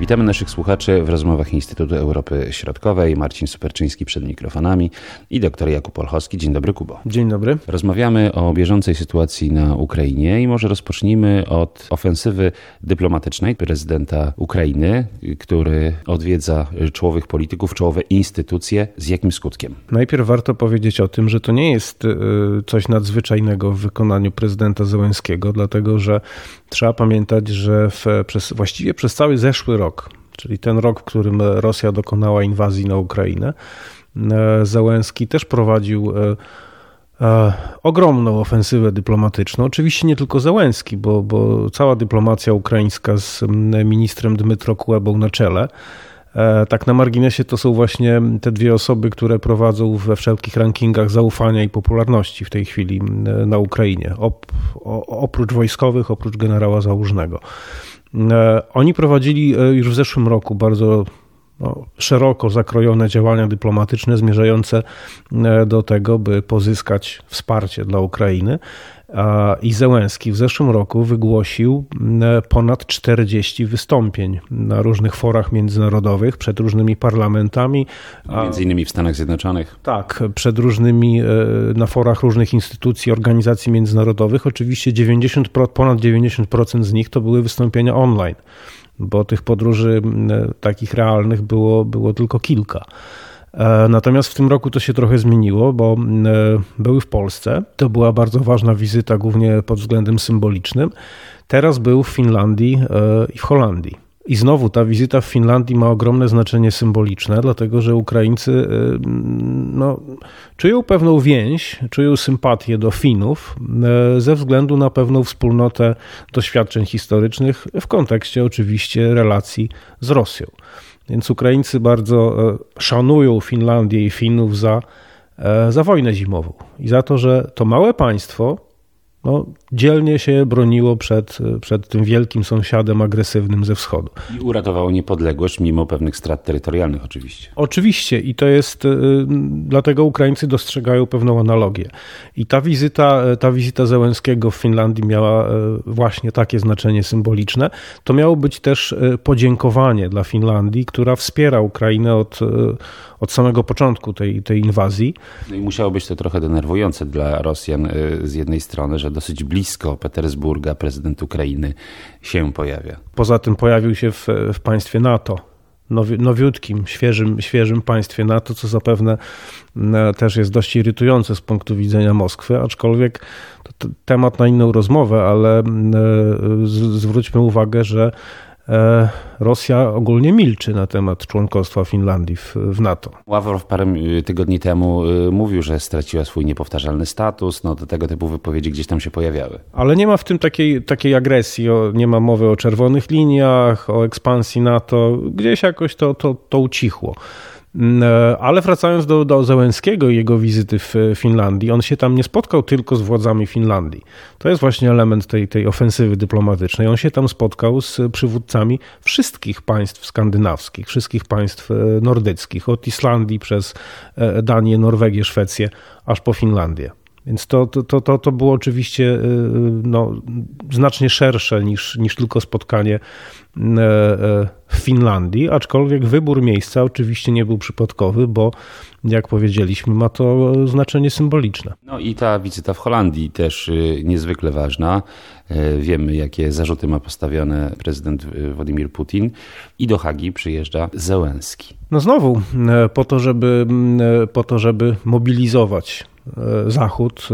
Witamy naszych słuchaczy w rozmowach Instytutu Europy Środkowej. Marcin Superczyński przed mikrofonami i dr Jakub Olchowski. Dzień dobry, Kubo. Dzień dobry. Rozmawiamy o bieżącej sytuacji na Ukrainie i może rozpocznijmy od ofensywy dyplomatycznej prezydenta Ukrainy, który odwiedza czołowych polityków, czołowe instytucje. Z jakim skutkiem? Najpierw warto powiedzieć o tym, że to nie jest y, coś nadzwyczajnego w wykonaniu prezydenta Zełenskiego, dlatego że trzeba pamiętać, że w, przez, właściwie przez cały zeszły rok rok, czyli ten rok, w którym Rosja dokonała inwazji na Ukrainę, e, Załęski też prowadził e, e, ogromną ofensywę dyplomatyczną. Oczywiście nie tylko Załęski, bo, bo cała dyplomacja ukraińska z ministrem Dmytro Kulebą na czele. Tak na marginesie to są właśnie te dwie osoby, które prowadzą we wszelkich rankingach zaufania i popularności w tej chwili na Ukrainie. oprócz wojskowych, oprócz generała Załużnego. E, oni prowadzili e, już w zeszłym roku bardzo no, szeroko zakrojone działania dyplomatyczne zmierzające e, do tego, by pozyskać wsparcie dla Ukrainy. I Zełenski w zeszłym roku wygłosił ponad 40 wystąpień na różnych forach międzynarodowych, przed różnymi parlamentami. Między innymi w Stanach Zjednoczonych. Tak, przed różnymi, na forach różnych instytucji, organizacji międzynarodowych. Oczywiście 90, ponad 90% z nich to były wystąpienia online, bo tych podróży takich realnych było, było tylko kilka. E, natomiast w tym roku to się trochę zmieniło, bo e, były w Polsce. To była bardzo ważna wizyta, głównie pod względem symbolicznym. Teraz był w Finlandii e, i w Holandii. I znowu ta wizyta w Finlandii ma ogromne znaczenie symboliczne, dlatego że Ukraińcy no, czują pewną więź, czują sympatię do Finów ze względu na pewną wspólnotę doświadczeń historycznych w kontekście oczywiście relacji z Rosją. Więc Ukraińcy bardzo e, szanują Finlandię i Finów za, za wojnę zimową i za to, że to małe państwo no, dzielnie się broniło przed, przed tym wielkim sąsiadem agresywnym ze wschodu. I uratowało niepodległość mimo pewnych strat terytorialnych oczywiście. Oczywiście i to jest, y, dlatego Ukraińcy dostrzegają pewną analogię. I ta wizyta, ta wizyta Zełenskiego w Finlandii miała y, właśnie takie znaczenie symboliczne. To miało być też y, podziękowanie dla Finlandii, która wspiera Ukrainę od, od samego początku tej, tej inwazji. No i musiało być to trochę denerwujące dla Rosjan z jednej strony, że dosyć blisko Petersburga prezydent Ukrainy się pojawia. Poza tym pojawił się w, w państwie NATO nowi, nowiutkim, świeżym, świeżym państwie NATO, co zapewne też jest dość irytujące z punktu widzenia Moskwy, aczkolwiek to, temat na inną rozmowę, ale z, zwróćmy uwagę, że Rosja ogólnie milczy na temat członkostwa Finlandii w, NATO. Ławrow parę tygodni temu y, mówił, że straciła swój niepowtarzalny status. No, tego typu wypowiedzi gdzieś tam się pojawiały. Ale nie ma w tym takiej, takiej agresji, nie ma mowy o czerwonych liniach, o ekspansji NATO. Gdzieś jakoś to, to, to ucichło. Mm, e, ale wracając do, do i jego wizyty w Finlandii, on się tam nie spotkał tylko z władzami Finlandii. To jest właśnie element tej, tej ofensywy dyplomatycznej. On się tam spotkał z przywódcami wszystkich państw skandynawskich, wszystkich państw e, nordyckich, od Islandii przez e, Danię, Norwegię, Szwecję, aż po Finlandię. Więc to, to, to, to było oczywiście no, znacznie szersze niż, niż tylko spotkanie w Finlandii, aczkolwiek wybór miejsca oczywiście nie był przypadkowy, bo jak powiedzieliśmy, ma to znaczenie symboliczne. No i ta wizyta w Holandii też niezwykle ważna. E, wiemy, jakie zarzuty ma postawione prezydent Władimir Putin i do Hagi przyjeżdża Zełenski. No znowu, e, po to, żeby, e, po to, żeby mobilizować Zachód,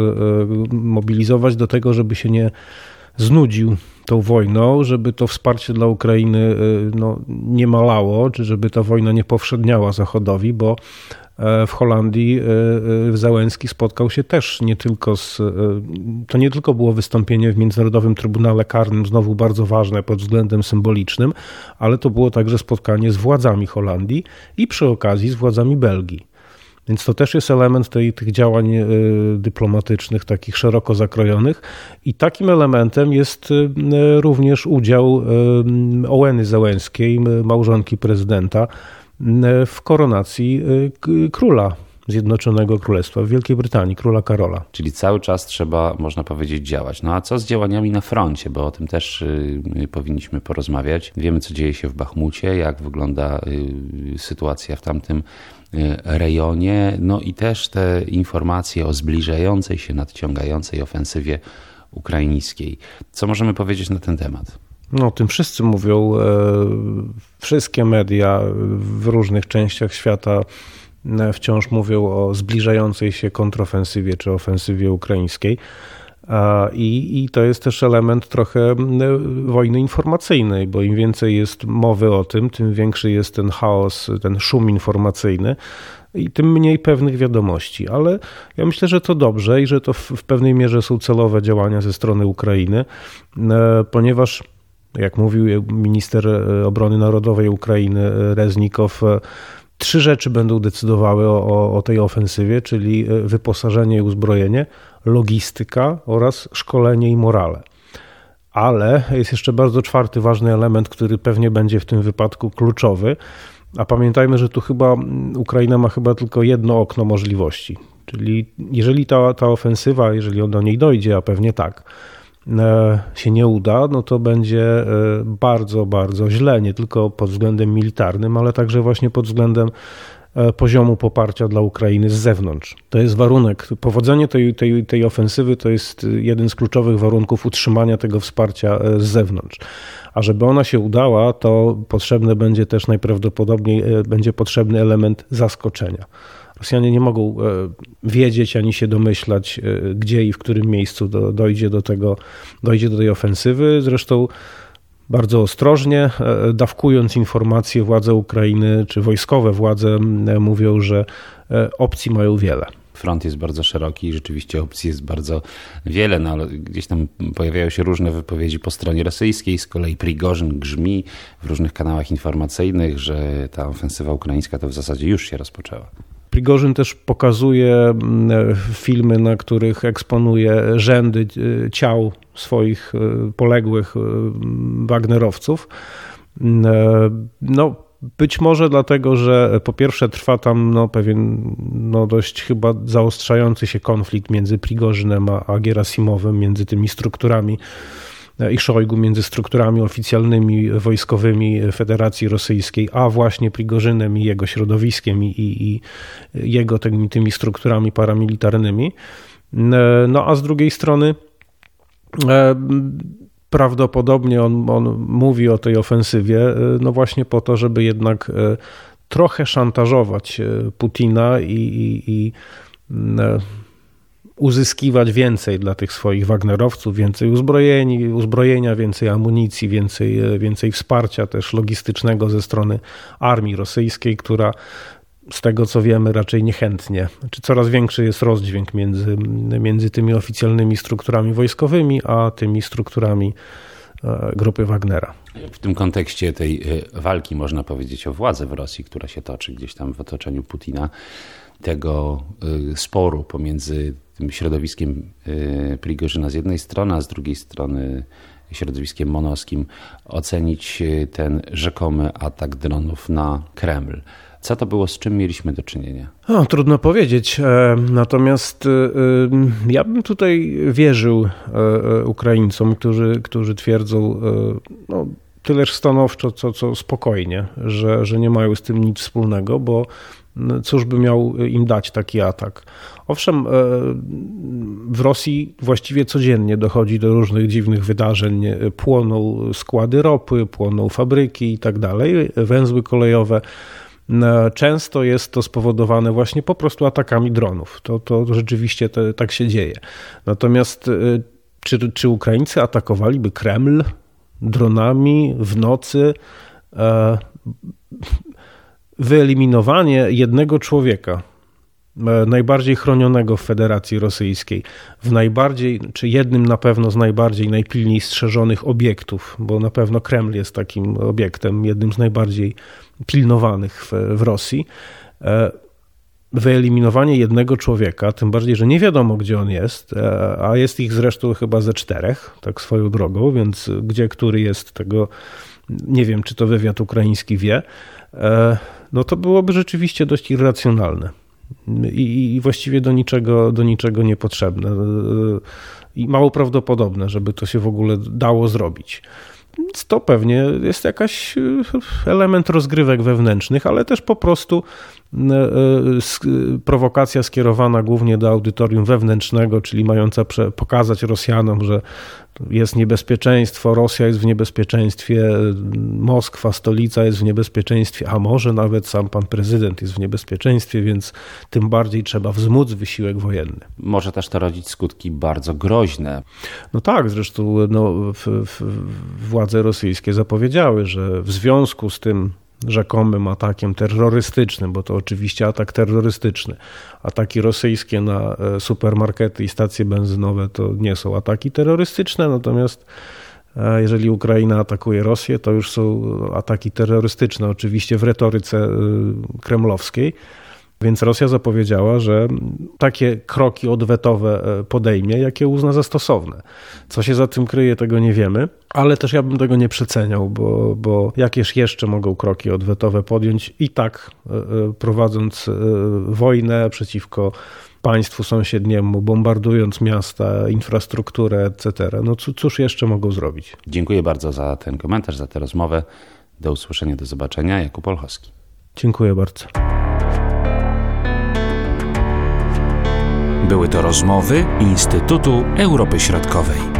mobilizować do tego, żeby się nie znudził tą wojną, żeby to wsparcie dla Ukrainy y, no, nie malało, czy żeby ta wojna nie powszedniała Zachodowi, bo e, w Holandii Załęski spotkał się też nie tylko z. To nie tylko było wystąpienie w Międzynarodowym Trybunale Karnym, znowu bardzo ważne pod względem symbolicznym, ale to było także spotkanie z władzami Holandii i przy okazji z władzami Belgii. Więc to też jest element tej, tych działań e, dyplomatycznych, takich szeroko zakrojonych. I takim elementem jest e, również udział e, Ołeny Załęskiej, małżonki prezydenta, w koronacji króla Zjednoczonego Królestwa, w Wielkiej Brytanii, króla Karola. Czyli cały czas trzeba, można powiedzieć, działać. No a co z działaniami na froncie, bo o tym też y, powinniśmy porozmawiać. Wiemy, co dzieje się w Bachmucie, jak wygląda y, sytuacja w tamtym y, rejonie, no i też te informacje o zbliżającej się, nadciągającej ofensywie ukraińskiej. Co możemy powiedzieć na ten temat? No, o tym wszyscy mówią. E, wszystkie media w różnych częściach świata wciąż mówią o zbliżającej się kontrofensywie czy ofensywie ukraińskiej. I, I to jest też element trochę wojny informacyjnej, bo im więcej jest mowy o tym, tym większy jest ten chaos, ten szum informacyjny i tym mniej pewnych wiadomości. Ale ja myślę, że to dobrze i że to w, w pewnej mierze są celowe działania ze strony Ukrainy, e, ponieważ jak mówił minister e, obrony narodowej Ukrainy e, Reznikow, e, trzy rzeczy będą decydowały o, o, tej ofensywie, czyli wyposażenie i uzbrojenie, logistyka oraz szkolenie i morale. Ale jest jeszcze bardzo czwarty ważny element, który pewnie będzie w tym wypadku kluczowy. A pamiętajmy, że tu chyba Ukraina ma chyba tylko jedno okno możliwości. Czyli jeżeli ta, ta ofensywa, jeżeli do niej dojdzie, a pewnie tak, E, się nie uda, no to będzie e, bardzo, bardzo źle, nie tylko pod względem militarnym, ale także właśnie pod względem e, poziomu poparcia dla Ukrainy z zewnątrz. To jest warunek. Powodzenie tej, tej, tej ofensywy to jest jeden z kluczowych warunków utrzymania tego wsparcia z zewnątrz. A żeby ona się udała, to potrzebne będzie też najprawdopodobniej będzie potrzebny element zaskoczenia. Rosjanie nie mogą e, wiedzieć ani się domyślać, e, gdzie i w którym miejscu dojdzie do tego, dojdzie do tej ofensywy. Zresztą bardzo ostrożnie, e, dawkując informacje władze Ukrainy czy wojskowe władze mówią, że opcji mają wiele. Front jest bardzo szeroki i rzeczywiście opcji jest bardzo wiele, no ale gdzieś tam pojawiają się różne wypowiedzi po stronie rosyjskiej. Z kolei Prigorzyn grzmi w różnych kanałach informacyjnych, że ta ofensywa ukraińska to w zasadzie już się rozpoczęła. Prigorzyn też pokazuje mm, filmy, na których eksponuje rzędy e, ciał swoich e, poległych e, Wagnerowców. Mm, no, być może dlatego, że po pierwsze trwa tam no, pewien no, dość chyba zaostrzający się konflikt między Prigorzynem a, a między tymi strukturami i Szojgu między strukturami oficjalnymi wojskowymi Federacji Rosyjskiej, a właśnie Prigorzynem i jego środowiskiem i, i, i jego tymi, tymi strukturami paramilitarnymi. No a z drugiej strony e, prawdopodobnie on, on mówi o tej ofensywie, e, no właśnie po to, żeby jednak e, trochę szantażować Putina i, i, i uzyskiwać więcej dla tych swoich Wagnerowców, więcej uzbrojeni, uzbrojenia, więcej amunicji, więcej, więcej wsparcia też logistycznego ze strony armii rosyjskiej, która z tego co wiemy raczej niechętnie. Czy coraz większy jest rozdźwięk między, między tymi oficjalnymi strukturami wojskowymi, a tymi strukturami e, grupy Wagnera. W tym kontekście tej e, walki można powiedzieć o władzę w Rosji, która się toczy gdzieś tam w otoczeniu Putina, tego e, sporu pomiędzy tym środowiskiem Prigorzyna z jednej strony, a z drugiej strony środowiskiem monowskim ocenić ten rzekomy atak dronów na Kreml. Co to było, z czym mieliśmy do czynienia? Trudno powiedzieć. E, natomiast y, ja bym tutaj wierzył e, e, Ukraińcom, którzy, którzy twierdzą no, tyleż stanowczo, co, co spokojnie, że, że nie mają z tym nic wspólnego, bo cóż by miał im dać taki atak. Owszem, e, w Rosji właściwie codziennie dochodzi do różnych dziwnych wydarzeń. Płoną składy ropy, płoną fabryki i tak dalej, węzły kolejowe. E, często jest to spowodowane właśnie po prostu atakami dronów. To, to rzeczywiście tak się dzieje. Natomiast e, czy, czy Ukraińcy atakowaliby Kreml dronami w nocy? Wyeliminowanie jednego człowieka E, najbardziej chronionego w Federacji Rosyjskiej, w najbardziej, czy jednym na pewno z najbardziej, najpilniej strzeżonych obiektów, bo na pewno Kreml jest takim obiektem, jednym z najbardziej pilnowanych w, w Rosji. E, wyeliminowanie jednego człowieka, tym bardziej, że nie wiadomo, gdzie on jest, e, a jest ich zresztą chyba ze czterech, tak swoją drogą, więc gdzie który jest, tego nie wiem, czy to wywiad ukraiński wie, no to byłoby rzeczywiście dość irracjonalne. i właściwie do niczego, do niczego niepotrzebne i mało prawdopodobne, żeby to się w ogóle dało zrobić. To pewnie jest jakiś element rozgrywek wewnętrznych, ale też po prostu prowokacja skierowana głównie do audytorium wewnętrznego, czyli mająca pokazać Rosjanom, że jest niebezpieczeństwo, Rosja jest w niebezpieczeństwie, Moskwa, stolica jest w niebezpieczeństwie, a może nawet sam pan prezydent jest w niebezpieczeństwie, więc tym bardziej trzeba wzmóc wysiłek wojenny. Może też to rodzić skutki bardzo groźne. No tak, zresztą no, w, w, władze rosyjskie zapowiedziały, że w związku z tym rzekomym atakiem terrorystycznym, bo to oczywiście atak terrorystyczny. Ataki rosyjskie na e, supermarkety i stacje benzynowe to nie są ataki terrorystyczne, natomiast e, jeżeli Ukraina atakuje Rosję, to już są ataki terrorystyczne, oczywiście w retoryce e, kremlowskiej. Więc Rosja zapowiedziała, że takie kroki odwetowe podejmie, jakie uzna za stosowne. Co się za tym kryje, tego nie wiemy, ale też ja bym tego nie przeceniał, bo, bo jakież jeszcze mogą kroki odwetowe podjąć i tak e, e, prowadząc wojnę przeciwko państwu sąsiedniemu, bombardując miasta, infrastrukturę, etc. No cóż jeszcze mogą zrobić? Dziękuję bardzo za ten komentarz, za tę rozmowę. Do usłyszenia, do zobaczenia. Jakub Olchowski. Dziękuję bardzo. Były to rozmowy Instytutu Europy Środkowej.